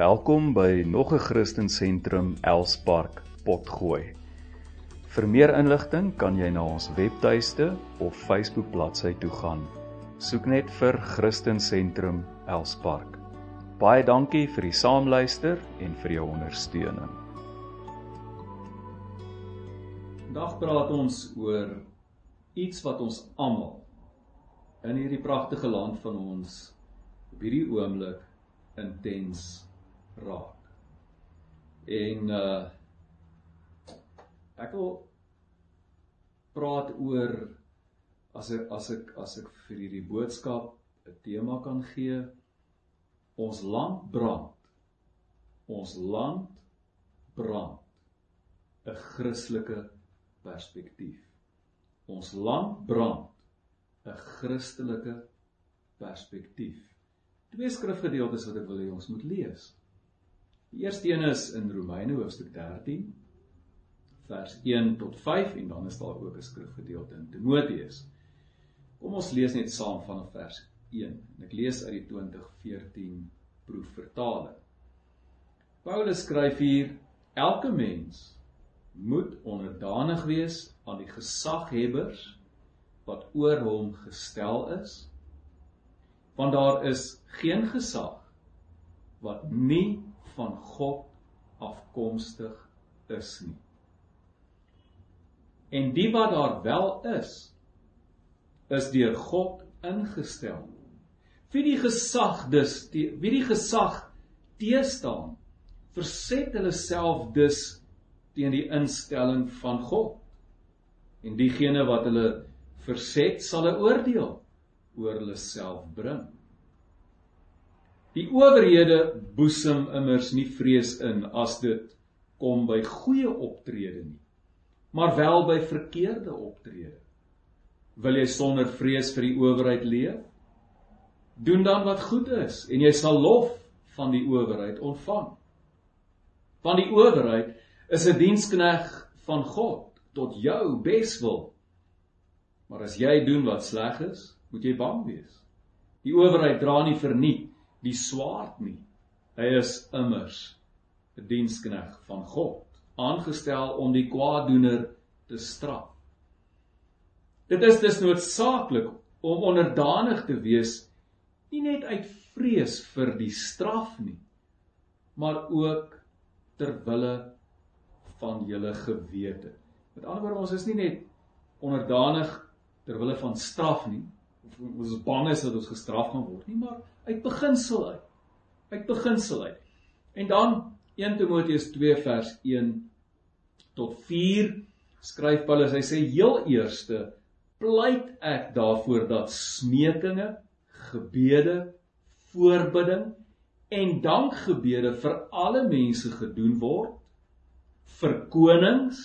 Welkom by nog 'n Christen Sentrum Elspark Potgooi. Vir meer inligting kan jy na ons webtuiste of Facebook bladsy toe gaan. Soek net vir Christen Sentrum Elspark. Baie dankie vir die saamluister en vir jou ondersteuning. Vandag praat ons oor iets wat ons almal in hierdie pragtige land van ons op hierdie oomblik intens raak. En uh ek wil praat oor as ek as ek as ek vir hierdie boodskap 'n tema kan gee, ons land brand. Ons land brand 'n Christelike perspektief. Ons land brand 'n Christelike perspektief. Twee skrifgedeeltes wat ek wil hê ons moet lees. Die eerste een is in Romeine hoofstuk 13 vers 1 tot 5 en dan is daar ook 'n skrifgedeelte in Timoteus. Kom ons lees net saam vanaf vers 1 en ek lees uit die 2014 proefvertaling. Paulus skryf hier: Elke mens moet onderdanig wees aan die gesaghebbers wat oor hom gestel is want daar is geen gesag wat nie van God afkomstig is nie en die wat daar wel is is deur God ingestel wie die gesag dus die, wie die gesag teestaan verset hulle self dus teen die instelling van God. En diegene wat hulle verset, sal 'n oordeel oor hulle self bring. Die owerhede boesem immers nie vrees in as dit kom by goeie optrede nie, maar wel by verkeerde optrede. Wil jy sonder vrees vir die owerheid leef? Doen dan wat goed is en jy sal lof van die owerheid ontvang. Van die owerheid is 'n dienskneg van God tot jou beswil. Maar as jy doen wat sleg is, moet jy bang wees. Die owerheid dra nie verniet die swaard nie. Hy is immers 'n dienskneg van God, aangestel om die kwaaddoener te straf. Dit is dus noodsaaklik om onderdanig te wees nie net uit vrees vir die straf nie, maar ook ter wille van julle gewete. Met ander woorde, ons is nie net onderdanig ter wille van straf nie, ons is bang is dat ons gestraf gaan word nie, maar uit beginsel uit. Uit beginsel uit. En dan 1 Timoteus 2 vers 1 tot 4 skryf Paulus, hy sê heel eerste pleit ek daarvoor dat smekinge, gebede, voorbidding en dankgebede vir alle mense gedoen word vir konings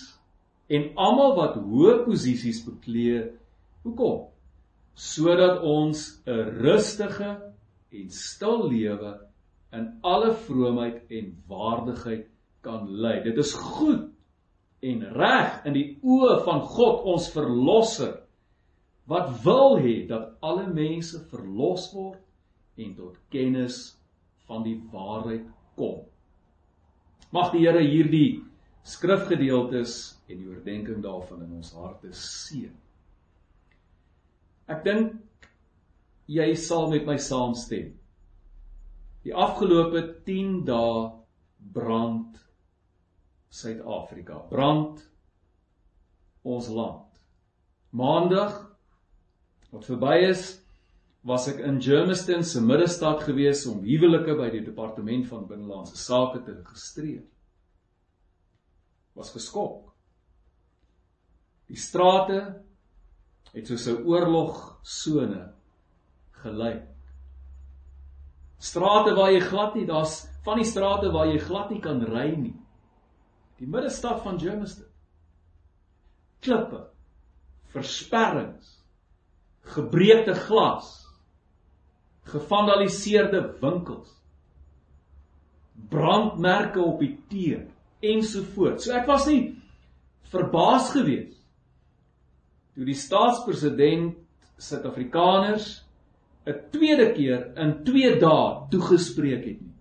en almal wat hoë posisies beklee. Hoekom? Sodat ons 'n rustige en stil lewe in alle vroomheid en waardigheid kan lei. Dit is goed en reg in die oë van God ons verlosser wat wil hê dat alle mense verlos word en tot kennis van die waarheid kom. Mag die Here hierdie skrifgedeeltes en die oordeenking daarvan in ons harte seën. Ek dink jy sal met my saamstem. Die afgelope 10 dae brand Suid-Afrika. Brand ons land. Maandag wat verby is, was ek in Germiston se middestad gewees om huwelike by die departement van binnelandse sake te registreer was geskok. Die strate het soos 'n oorlogsone gelyk. Strate waar jy glad nie, daar's van die strate waar jy glad nie kan ry nie. Die middestad van Germiston. Klippe, versperrings, gebreekte glas, gevandaliseerde winkels, brandmerke op die teer ensovoorts. So ek was nie verbaas gewees toe die staatspresident Suid-Afrikaners 'n tweede keer in 2 dae toegespreek het nie.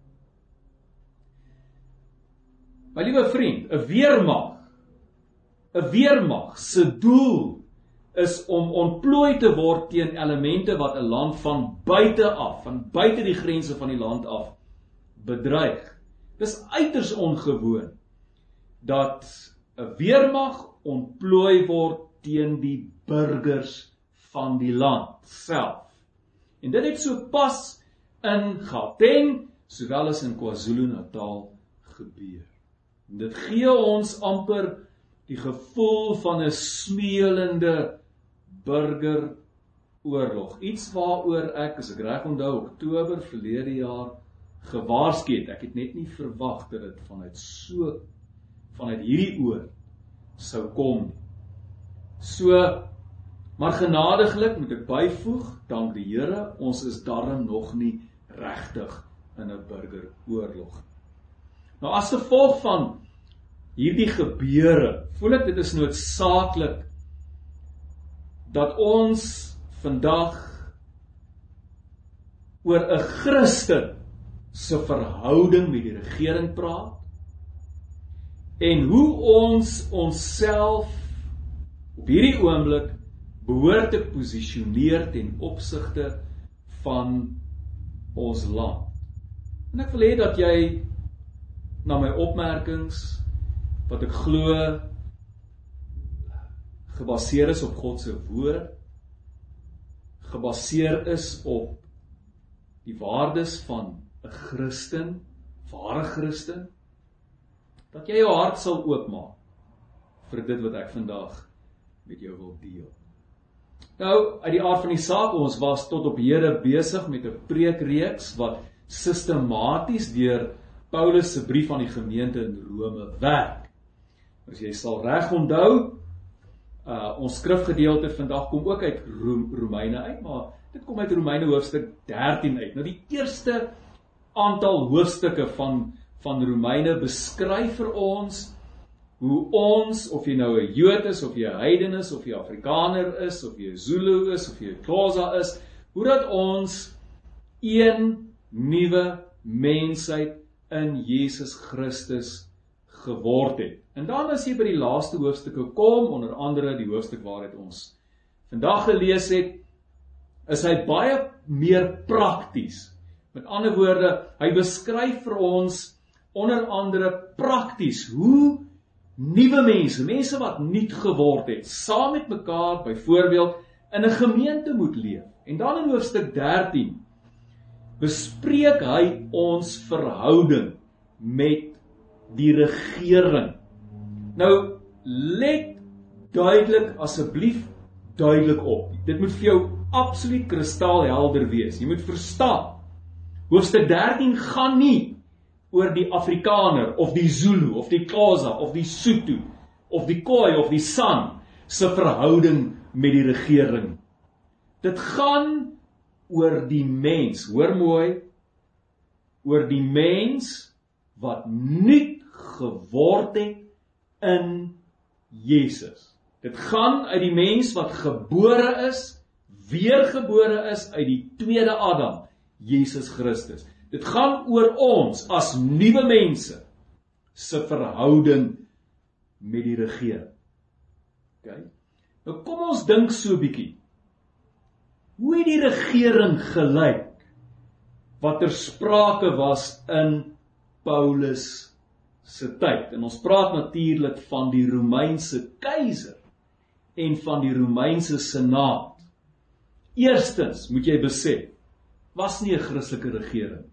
My liewe vriend, 'n weermag 'n weermag se doel is om ontplooi te word teen elemente wat 'n land van buite af, van buite die grense van die land af bedreig. Dis uiters ongewoon dat 'n weermag ontplooi word teen die burgers van die land self. En dit het so pas in Gauteng sowel as in KwaZulu-Natal gebeur. En dit gee ons amper die gevoel van 'n smeulende burgeroorlog. Iets waaroor ek as ek reg onthou Oktober verlede jaar gewaarsku het. Ek het net nie verwag dat dit vanuit so vanuit hierdie oor sou kom. So maar genadiglik moet ek byvoeg, dank die Here, ons is darm nog nie regtig in 'n burgeroorlog. Nou as gevolg van hierdie gebeure, voel ek dit is noodsaaklik dat ons vandag oor 'n Christen se verhouding met die regering praat en hoe ons onsself op hierdie oomblik behoort te posisioneer ten opsigte van ons land. En ek wil hê dat jy na my opmerkings wat ek glo gebaseer is op God se woord gebaseer is op die waardes van 'n Christen, ware Christen, dat jy jou hart sal oopmaak vir dit wat ek vandag met jou wil deel. Nou, uit die aard van die saak, ons was tot op hede besig met 'n preekreeks wat sistematies deur Paulus se brief aan die gemeente in Rome werk. As jy sal reg onthou, Uh ons skrifgedeelte vandag kom ook uit Romeine uit, maar dit kom uit Romeine hoofstuk 13 uit. Nou die eerste aantal hoofstukke van van Romeine beskryf vir ons hoe ons of jy nou 'n Jood is of jy 'n heiden is of jy Afrikaner is of jy Zulu is of jy Xhosa is, hoe dat ons een nuwe mensheid in Jesus Christus geword het. En dan as jy by die laaste hoofstukke kom, onder andere die hoofstuk waaruit ons vandag gelees het, is hy baie meer prakties. Met ander woorde, hy beskryf vir ons onder andere prakties hoe nuwe mense, mense wat nuut geword het, saam met mekaar byvoorbeeld in 'n gemeente moet leef. En dan in hoofstuk 13 bespreek hy ons verhouding met die regering. Nou let duidelik asseblief duidelik op. Dit moet vir jou absoluut kristalhelder wees. Jy moet verstaan. Hoofstuk 13 gaan nie oor die Afrikaner of die Zulu of die Xhosa of die Sotho of die Khoi of die San se verhouding met die regering. Dit gaan oor die mens. Hoor mooi. Oor die mens wat nuut geword het in Jesus. Dit gaan uit die mens wat gebore is, weergebore is uit die tweede Adam, Jesus Christus. Dit gaan oor ons as nuwe mense se verhouding met die regering. OK. Nou kom ons dink so 'n bietjie. Hoe het die regering gelyk wat ter sprake was in Paulus se tyd. En ons praat natuurlik van die Romeinse keiser en van die Romeinse senaat. Eerstens moet jy besef, was nie 'n Christelike regering.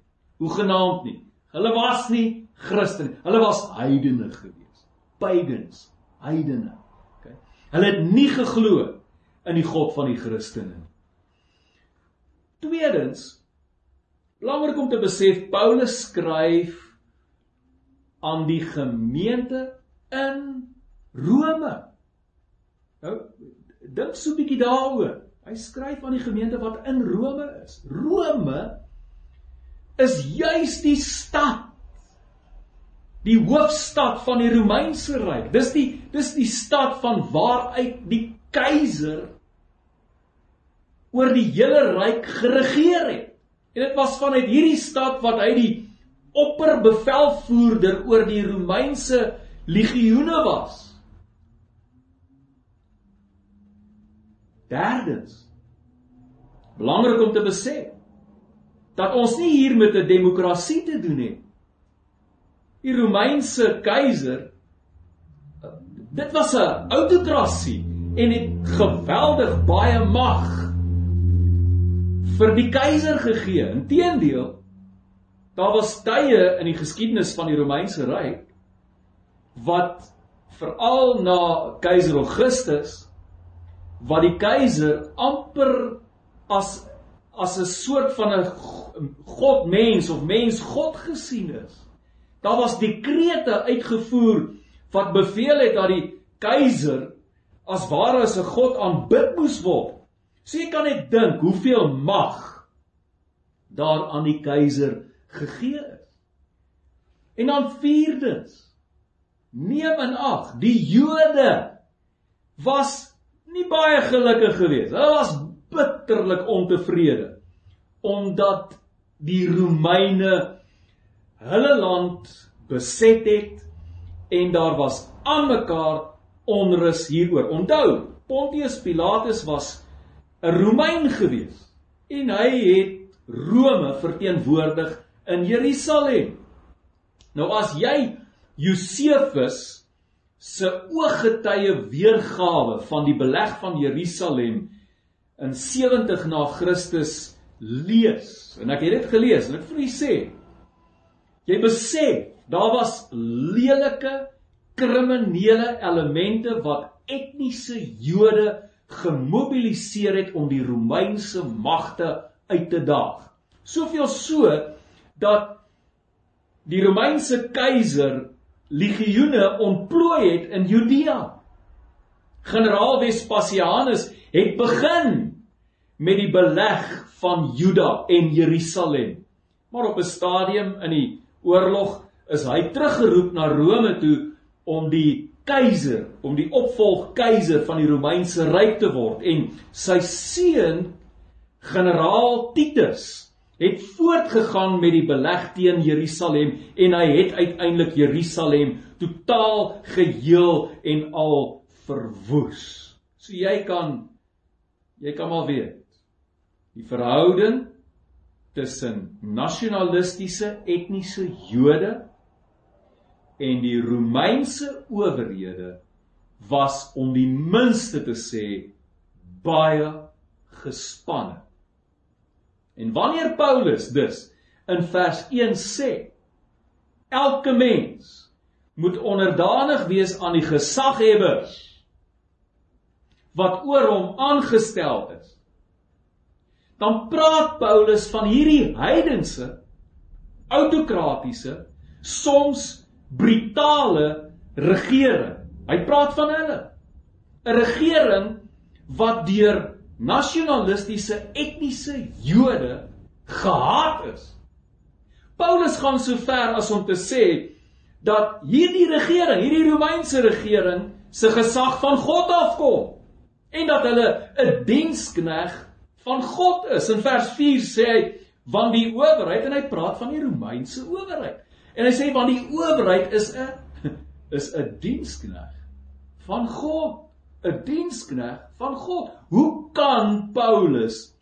Hoegenaamd nie. Hulle was nie Christen, hulle was heidene gewees. Pagans, heidene. Okay. Hulle het nie geglo in die God van die Christene nie. Tweedens, belangrik om te besef, Paulus skryf aan die gemeente in Rome. Nou dink so 'n bietjie daaroor. Hy skryf aan die gemeente wat in Rome is. Rome is juis die stad die hoofstad van die Romeinse ryk. Dis die dis die stad van waaruit die keiser oor die hele ryk geregeer het. En dit was vanuit hierdie stad wat hy die opperbevelvoerder oor die Romeinse legioene was. Derdens belangrik om te besef dat ons nie hier met 'n demokrasie te doen het. Die Romeinse keiser dit was 'n autokrasie en het geweldig baie mag vir die keiser gegee. Inteendeel, daar was tye in die geskiedenis van die Romeinse ryk wat veral na keiser Augustus wat die keiser amper as as 'n soort van 'n godmens of mens God gesien is. Daar was dekrete uitgevoer wat beveel het dat die keiser as ware as 'n god aanbid moes word. So jy kan net dink hoeveel mag daar aan die keiser gegee is. En dan vierdens neem in ag, die Jode was nie baie gelukkig geweest. Hulle was bitterlik ontevrede omdat die Romeine hulle land beset het en daar was aan mekaar onrus hieroor. Onthou, Pontius Pilatus was 'n Romein gewees en hy het Rome verteenwoordig in Jerusalem. Nou as jy Josefus se ooggetuie weergawe van die beleg van Jerusalem in 70 na Christus lees en ek het dit gelees en ek vir u sê jy besef daar was lelike kriminele elemente wat etniese Jode gemobiliseer het om die Romeinse magte uit te daag. Soveel so dat die Romeinse keiser legioene ontplooi het in Judea. Generaal Vespasianus het begin met die beleg van Juda en Jerusalem. Maar op 'n stadium in die oorlog is hy teruggeroep na Rome toe om die keiser, om die opvolg keiser van die Romeinse ryk te word en sy seun generaal Titus het voortgegaan met die beleg teen Jerusalem en hy het uiteindelik Jerusalem totaal geheel en al verwoes. So jy kan jy kan maar weet die verhouding tussen nasionalistiese etniese Jode en die Romeinse owerhede was om die minste te sê baie gespanne. En wanneer Paulus dus in vers 1 sê elke mens moet onderdanig wees aan die gesaghebbers wat oor hom aangestel is dan praat Paulus van hierdie heidense autokratiese soms brutale regering. Hy praat van hulle. 'n Regering wat deur nasionalistiese etniese Jode gehaat is. Paulus gaan so ver as om te sê dat hierdie regering, hierdie Romeinse regering se gesag van God afkom en dat hulle 'n dienskneg van God is. In vers 4 sê hy want die owerheid en hy praat van die Romeinse owerheid. En hy sê want die owerheid is 'n is 'n dienskneg van God, 'n dienskneg van God. Hoe kan Paulus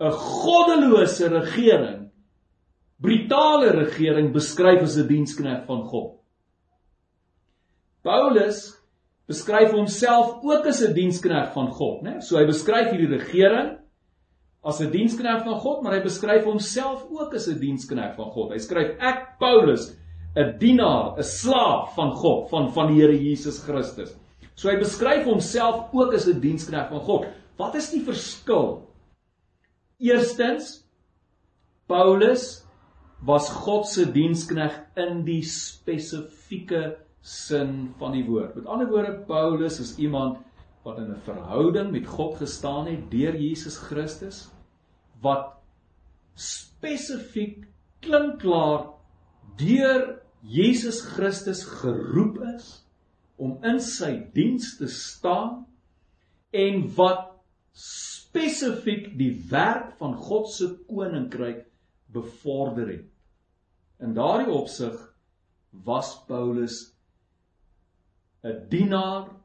'n goddelose regering, brutale regering beskryf as 'n dienskneg van God? Paulus beskryf homself ook as 'n dienskneg van God, né? So hy beskryf hierdie regering as 'n diensknegt van God, maar hy beskryf homself ook as 'n diensknegt van God. Hy skryf ek Paulus, 'n dienaar, 'n slaaf van God, van van die Here Jesus Christus. So hy beskryf homself ook as 'n diensknegt van God. Wat is die verskil? Eerstens Paulus was God se diensknegt in die spesifieke sin van die woord. Met ander woorde, Paulus is iemand wat in 'n verhouding met God gestaan het deur Jesus Christus wat spesifiek klinkklaar deur Jesus Christus geroep is om in sy diens te staan en wat spesifiek die werk van God se koninkryk bevorder het. In daardie opsig was Paulus 'n dienaar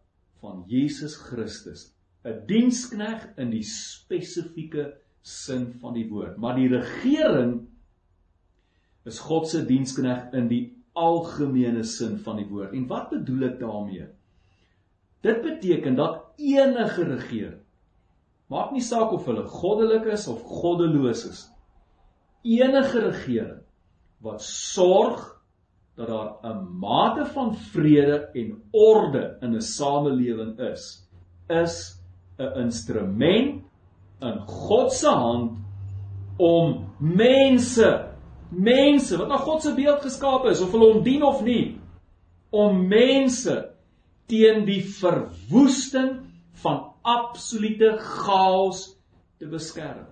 van Jesus Christus, 'n dienskneg in die spesifieke sin van die woord, maar die regering is God se dienskneg in die algemene sin van die woord. En wat bedoel ek daarmee? Dit beteken dat enige regering maak nie saak of hulle goddelik is of goddeloos is. Enige regering wat sorg dat daar 'n mate van vrede en orde in 'n samelewing is, is 'n instrument in God se hand om mense mense wat na God se beeld geskaap is of hulle hom dien of nie om mense teen die verwoesting van absolute chaos te beskerm.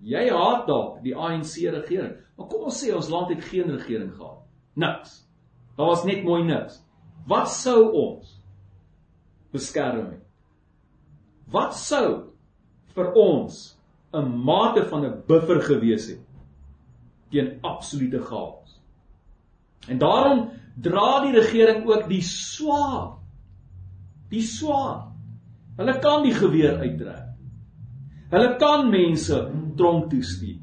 Jy haat dalk die ANC regering, maar kom ons sê ons land het geen regering gehad. Niks. Daar was net mooi niks. Wat sou ons beskerm het? Wat sou vir ons 'n mate van 'n buffer gewees het teen absolute chaos? En daarom dra die regering ook die swaard. Die swaard. Hulle kan die geweer uittrek. Hulle kan mense tronk toe stuur.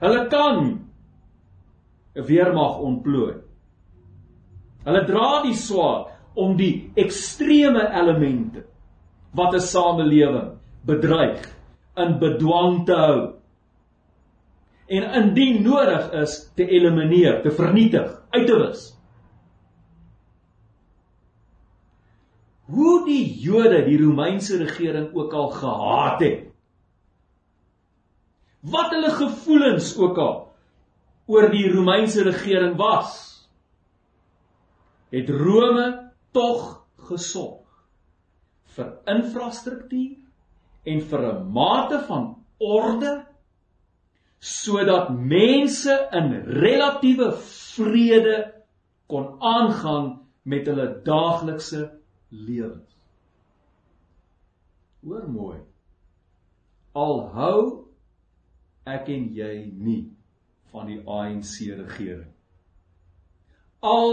Hulle kan weermag ontplooi. Hulle dra die swaard om die ekstreme elemente wat 'n samelewing bedreig in bedwang te hou en indien nodig is te elimineer, te vernietig, uit te wis. Hoe die Jode die Romeinse regering ook al gehaat het. Wat hulle gevoelens ook al oor die Romeinse regering was, het Rome tog gesorg vir infrastruktuur en vir 'n mate van orde sodat mense in relatiewe vrede kon aangaan met hulle daaglikse lewens. Hoor mooi. Al hou ek en jy nie van die ANC regering. Al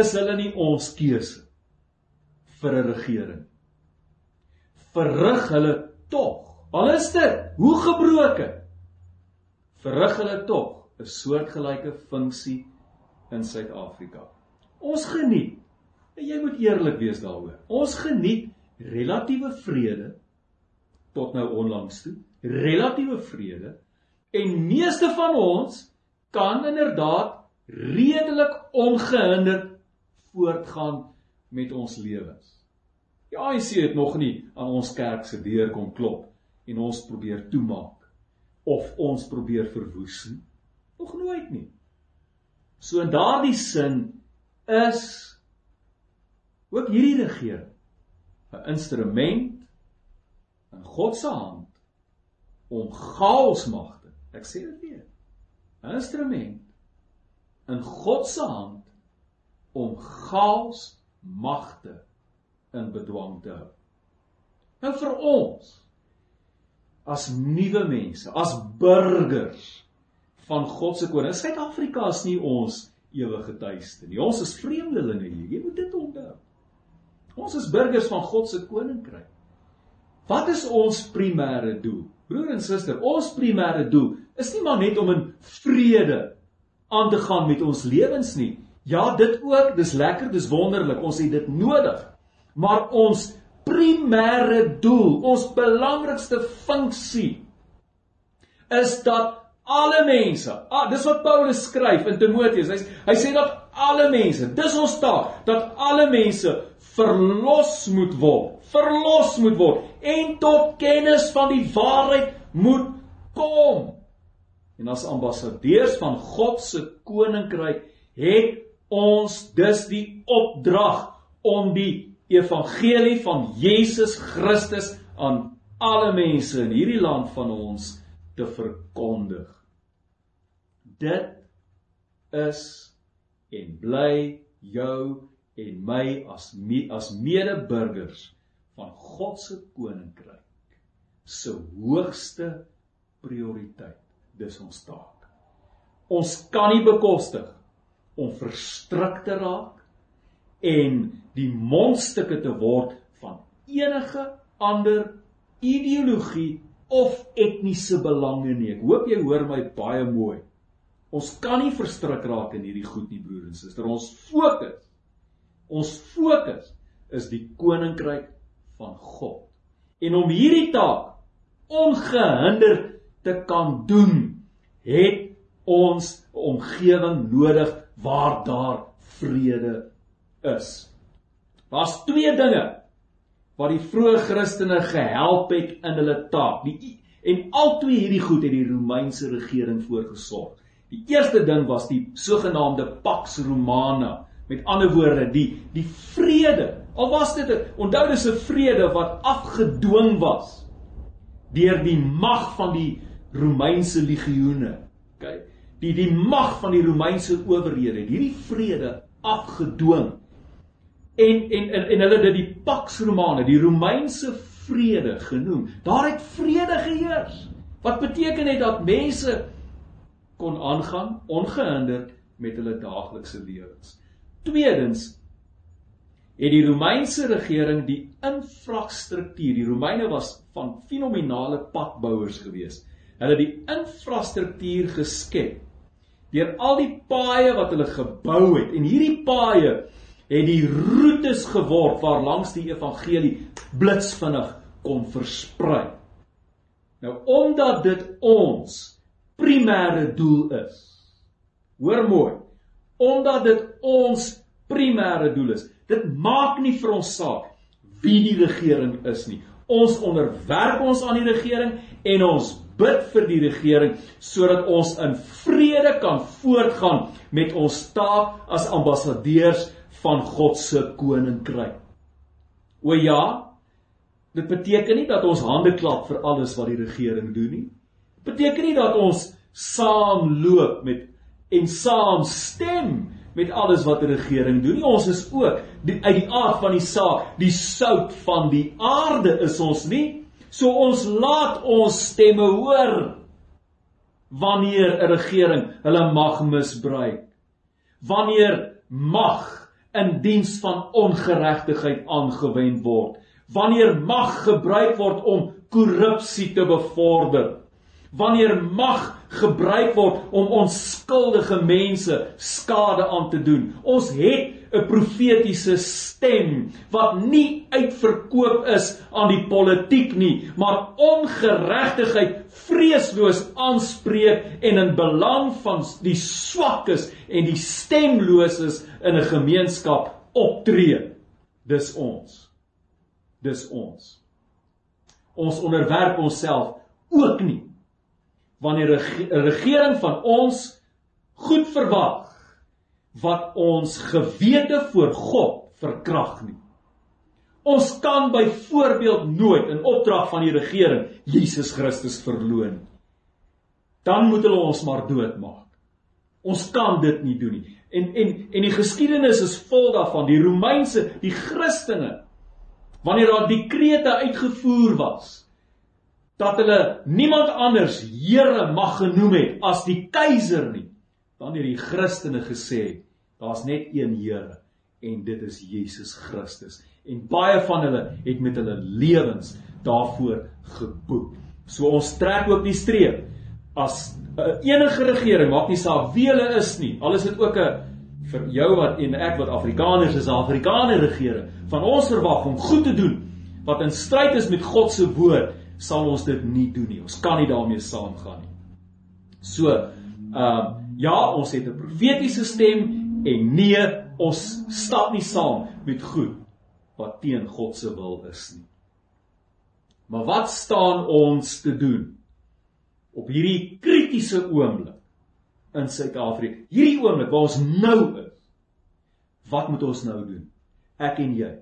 is hulle nie ons keuse vir 'n regering. Verrig hulle tog. Al is dit hoe gebroke. Verrig hulle tog 'n soortgelyke funksie in Suid-Afrika. Ons geniet. En jy moet eerlik wees daaroor. Ons geniet relatiewe vrede tot nou onlangs toe. Relatiewe vrede En meeste van ons kan inderdaad redelik ongehinderd voortgaan met ons lewens. Die ANC het nog nie aan ons kerk se deur kom klop en ons probeer toemaak of ons probeer verwoes nie. Nog nooit nie. So in daardie sin is ook hierdie regering 'n instrument in God se hand om chaos mag Ek sê dit weer. 'n Instrument in God se hand om chaos magte in bedwang te hou. Nou vir ons as nuwe mense, as burgers van God se koning. Suid-Afrika is nie ons ewige tuiste nie. Ons is vreemdelinge hier. Jy moet dit onthou. Ons is burgers van God se koninkryk. Wat is ons primêre doel? Broer en suster, ons primêre doel is nie maar net om in vrede aan te gaan met ons lewens nie. Ja, dit ook, dis lekker, dis wonderlik. Ons het dit nodig. Maar ons primêre doel, ons belangrikste funksie is dat alle mense, ah, dis wat Paulus skryf in Timoteus. Hy hy sê dat alle mense, dis ons taak, dat alle mense verlos moet word, verlos moet word en tot kennis van die waarheid moet kom. En as ambassadeurs van God se koninkryk het ons dus die opdrag om die evangelie van Jesus Christus aan alle mense in hierdie land van ons te verkondig. Dit is en bly jou en my as me, as medeburgers van God se koninkryk se hoogste prioriteit dis ons taak. Ons kan nie bekostig om verstrik te raak en die mondstukke te word van enige ander ideologie of etniese belange nie. Ek hoop jy hoor my baie mooi. Ons kan nie verstrik raak in hierdie goed nie, broer en suster. Ons fokus. Ons fokus is die koninkryk van God. En om hierdie taak ongehinderd te kan doen, het ons 'n omgewing nodig waar daar vrede is. Daar's twee dinge wat die vroeë Christene gehelp het in hulle taak. Die en albei hierdie goed het die Romeinse regering voorgesorg. Die eerste ding was die sogenaamde Pax Romana. Met ander woorde, die die vrede. Al was dit 'n onthou dis 'n vrede wat afgedwing was deur die mag van die Romeinse legioene. OK. Die die mag van die Romeinse owerhede het hierdie vrede afgedwing. En en en, en hulle het dit die Pax Romana, die Romeinse vrede genoem. Daar het vrede geheers. Wat beteken dit dat mense kon aangaan ongehinderd met hulle daaglikse lewens. Tweedens het die Romeinse regering die infrastruktuur, die Romeine was van fenominale padbouers geweest hulle die infrastruktuur geskep deur al die paaie wat hulle gebou het en hierdie paaie het die roetes geword waar langs die evangelie blitsvinnig kon versprei. Nou omdat dit ons primêre doel is. Hoor mooi. Omdat dit ons primêre doel is. Dit maak nie vir ons saak wie die regering is nie. Ons onderwerp ons aan die regering en ons bid vir die regering sodat ons in vrede kan voortgaan met ons taak as ambassadeurs van God se koninkryk. O ja, dit beteken nie dat ons hande klap vir alles wat die regering doen nie. Dit beteken nie dat ons saamloop met en saamstem met alles wat die regering doen nie. Ons is ook die, uit die aard van die saak, die sout van die aarde is ons nie. So ons laat ons stemme hoor wanneer 'n regering hulle mag misbruik. Wanneer mag in diens van ongeregtigheid aangewend word. Wanneer mag gebruik word om korrupsie te bevorder. Wanneer mag gebruik word om onskuldige mense skade aan te doen. Ons het 'n profetiese stem wat nie uitverkoop is aan die politiek nie, maar ongeregtigheid vreesloos aanspreek en in belang van die swakkes en die stemloses in 'n gemeenskap optree. Dis ons. Dis ons. Ons onderwerp onsself ook nie wanneer 'n regering van ons goed verwag wat ons gewete voor God verkrag nie. Ons kan byvoorbeeld nooit in opdrag van die regering Jesus Christus verloon nie. Dan moet hulle ons maar doodmaak. Ons kan dit nie doen nie. En en en die geskiedenis is vol daarvan. Die Romeinse, die Christene wanneer daar dekrete uitgevoer was dat hulle niemand anders Here mag genoem het as die keiser nie dan het die Christene gesê daar's net een Here en dit is Jesus Christus en baie van hulle het met hulle lewens daarvoor geboek. So ons trek ook die streep as uh, enige regering maak nie saak wie hulle is nie. Al is dit ook 'n vir jou wat en ek wat Afrikaners is, 'n Afrikaner regering van ons verwag om goed te doen wat in stryd is met God se woord, sal ons dit nie doen nie. Ons kan nie daarmee saamgaan nie. So, ehm uh, Ja, ons het 'n profetiese stem en nee, ons stap nie saam met goed wat teen God se wil is nie. Maar wat staan ons te doen op hierdie kritiese oomblik in Suid-Afrika? Hierdie oomblik waar ons nou is. Wat moet ons nou doen? Ek en jy.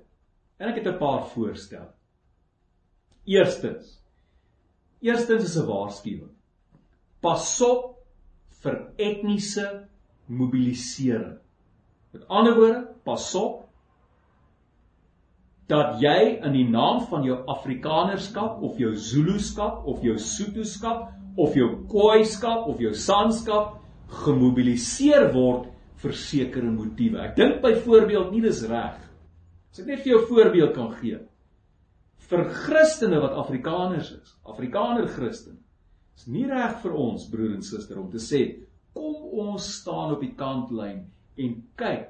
En ek het 'n paar voorstelle. Eerstens. Eerstens is 'n waarskuwing. Pasop vir etniese mobilisering. Met ander woorde, pas op dat jy in die naam van jou Afrikanerskap of jou Zuluskap of jou Sothoskap of jou Khoiskap of jou Sanskap gemobiliseer word vir sekere motiewe. Ek dink byvoorbeeld nie dis reg. As ek net vir jou voorbeeld kan gee. Vir Christene wat Afrikaners is, Afrikaner Christen, is nie reg vir ons broer en suster om te sê kom ons staan op die kantlyn en kyk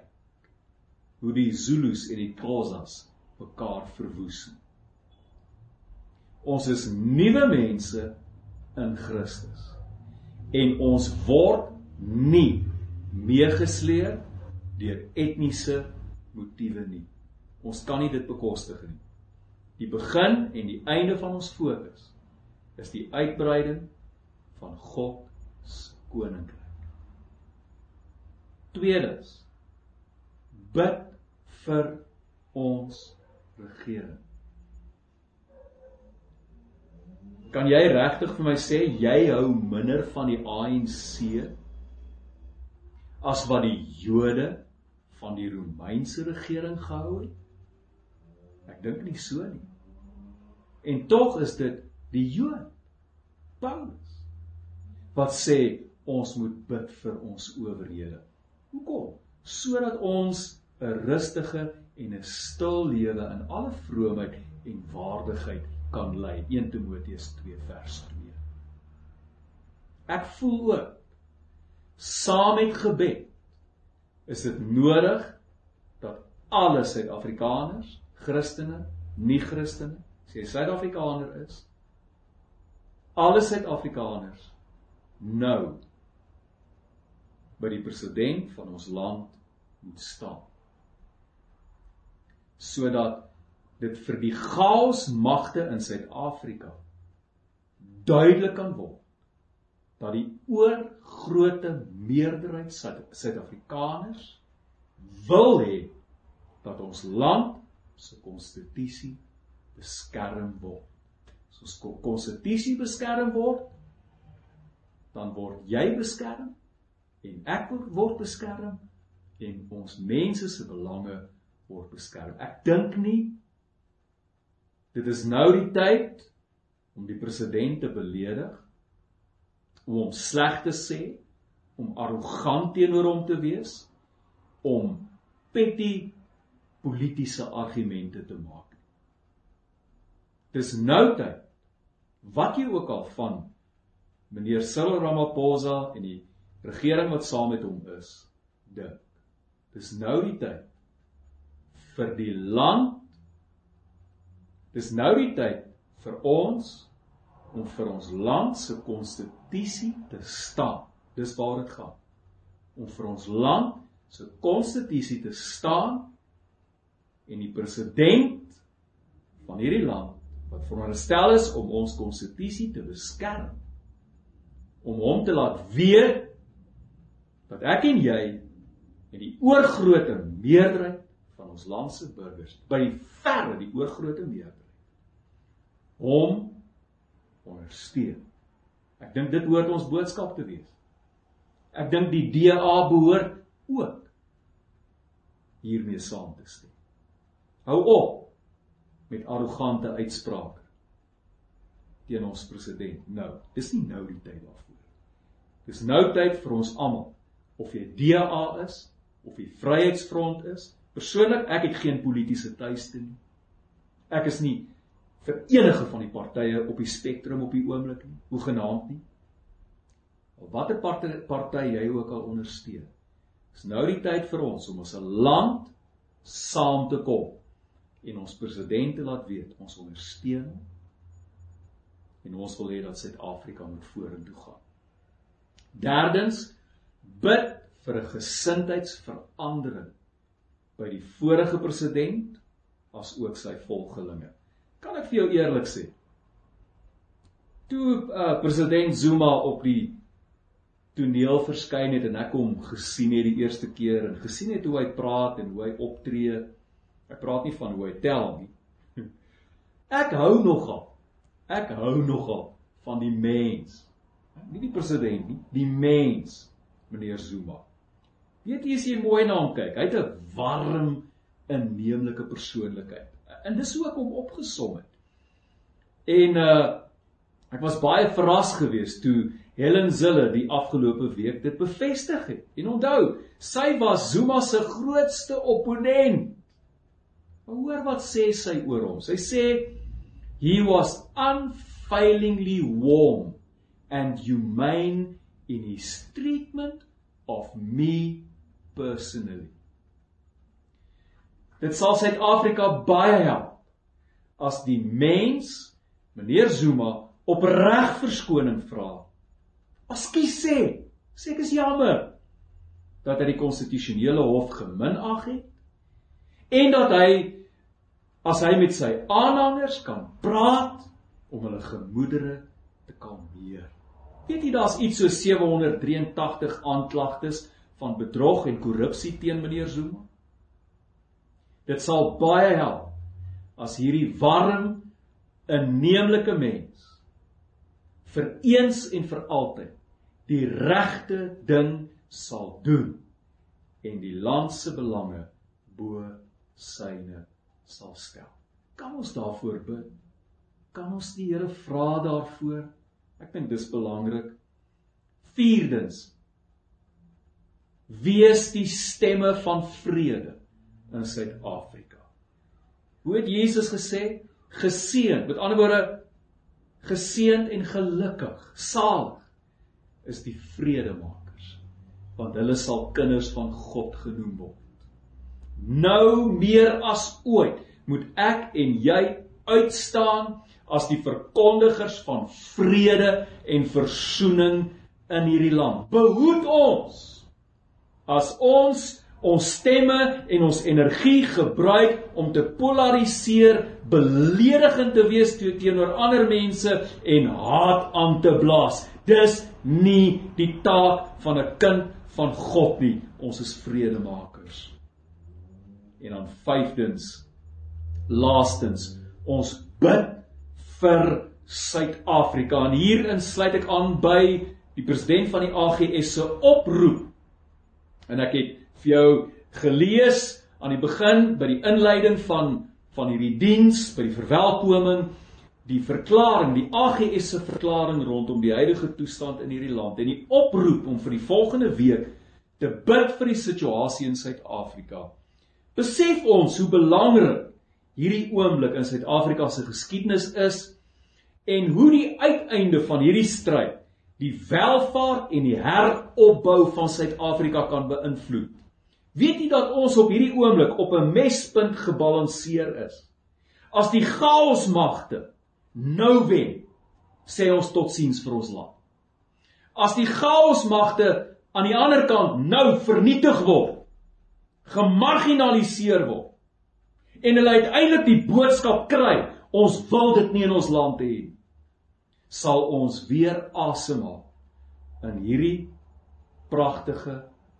hoe die Zulus en die Xhosas mekaar verwoes. Ons is nuwe mense in Christus. En ons word nie meegesleer deur etniese motiewe nie. Ons kan nie dit bekostig nie. Die begin en die einde van ons fokus is die uitbreiding van God se koninkryk. Tweedens bid vir ons regering. Kan jy regtig vir my sê jy hou minder van die ANC as wat die Jode van die Romeinse regering gehou het? Ek dink nie so nie. En tog is dit die Jood Paulus wat sê ons moet bid vir ons owerhede. Hoekom? Sodat ons 'n rustige en 'n stil lewe in alle vroomheid en waardigheid kan lei. 1 Timoteus 2 vers 2. Ek voel ook saam met gebed is dit nodig dat alle Suid-Afrikaners, Christene, nie-Christene, as jy Suid-Afrikaner is, alle Suid-Afrikaners nou by die president van ons land moet staan sodat dit vir die chaos magte in Suid-Afrika duidelik kan word dat die oorgrootste meerderheid Suid-Afrikaners wil hê dat ons land se konstitusie beskerm word. As ons konstitusie beskerm word, dan word jy beskerm en ek word beskerm en ons mense se belange word beskerm. Ek dink nie Dit is nou die tyd om die president te beledig, om hom sleg te sê, om arrogant teenoor hom te wees, om petty politieke argumente te maak. Dis nou tyd wat jy ook al van meneer Cyril Ramaphosa en die regering wat saam met hom is, dink. Dis nou die tyd vir die land Dis nou die tyd vir ons om vir ons land se konstitusie te staan. Dis waar dit gaan. Om vir ons land se konstitusie te staan en die president van hierdie land wat veronderstel is om ons konstitusie te beskerm om hom te laat weet dat ek en jy en die oorgrootste meerderheid van ons land se burgers by verre die oorgrootste meerderheid hom ondersteun. Ek dink dit hoort ons boodskap te wees. Ek dink die DA behoort ook hiermee saam te stem. Hou op met arrogante uitsprake teen ons president nou. Dis nie nou die tyd daarvoor. Dis nou tyd vir ons almal of jy DA is of jy Vryheidsfront is. Persoonlik ek het geen politieke tuiste nie. Ek is nie vir enige van die partye op die spektrum op die oomblik nie, hoe genaamd nie. Al watter party party jy ook al ondersteun. Dis nou die tyd vir ons om as 'n land saam te kom en ons president te laat weet ons ondersteun en ons wil hê dat Suid-Afrika moet vorentoe gaan. Derdens bid vir 'n gesindheidsverandering by die vorige president as ook sy volgelinge. Kan ek vir jou eerlik sê? Toe uh, president Zuma op die toneel verskyn het en ek hom gesien het die eerste keer en gesien het hoe hy praat en hoe hy optree. Ek praat nie van hoe hy tel nie. Ek hou nogal. Ek hou nogal van die mens. Nie die president nie, die mens, meneer Zuma. Weet jy as jy mooi na hom kyk, hy het 'n warm, inneemlike persoonlikheid en dis hoe ek hom opgesom het. En uh ek was baie verras geweest toe Helen Zille die afgelope week dit bevestig het. En onthou, sy was Zuma se grootste opponent. Maar hoor wat sê sy oor hom? Sy sê he was unfailingly warm and humane in his treatment of me personally. Dit sal Suid-Afrika baie help as die mens, meneer Zuma, opreg verskoning vra Askies sê, sê ek is jammer dat hy die konstitusionele hof geminag het en dat hy as hy met sy aanhangers kan praat om hulle gemoedere te kalmeer. Weet jy daar's iets so 783 aanklagtes van bedrog en korrupsie teen meneer Zuma? Dit sal baie help as hierdie warm, inneemlike mens vir eens en vir altyd die regte ding sal doen en die land se belange bo syne sal stel. Kan ons daarvoor bid? Kan ons die Here vra daarvoor? Ek dink dis belangrik. Vierdens wees die stemme van vrede in Suid-Afrika. Hoe het Jesus gesê? Geseën, met ander woorde geseënd en gelukkig, salig is die vredemakers want hulle sal kinders van God genoem word. Nou meer as ooit moet ek en jy uitstaan as die verkondigers van vrede en versoening in hierdie land. Behoed ons as ons ons stemme en ons energie gebruik om te polariseer, beledigend te wees teenoor ander mense en haat aan te blaas. Dis nie die taak van 'n kind van God nie. Ons is vredemakers. En dan vyfdens, laastens, ons bid vir Suid-Afrika. En hierin sluit ek aan by die president van die AGS se oproep. En ek het vir jou gelees aan die begin by die inleiding van van hierdie diens, by die verwelkoming die verklaring, die AGS se verklaring rondom die huidige toestand in hierdie land en die oproep om vir die volgende week te bid vir die situasie in Suid-Afrika. Besef ons hoe belangrik hierdie oomblik in Suid-Afrika se geskiedenis is en hoe die uiteinde van hierdie stryd die welvaart en die heropbou van Suid-Afrika kan beïnvloed. Weet jy dat ons op hierdie oomblik op 'n mespunt gebalanseer is? As die chaosmagte nou wen, sê ons totsiens vir ons land. As die chaosmagte aan die ander kant nou vernietig word, gemarginaliseer word. En hulle uiteindelik die boodskap kry, ons wil dit nie in ons land hê nie, sal ons weer asemhaal in hierdie pragtige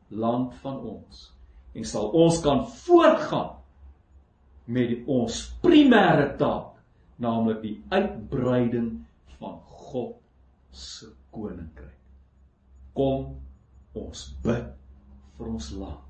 land van ons. En sal ons kan voortgaan met ons primêre taak naamlik die uitbreiding van God se koninkryk. Kom ons bid vir ons land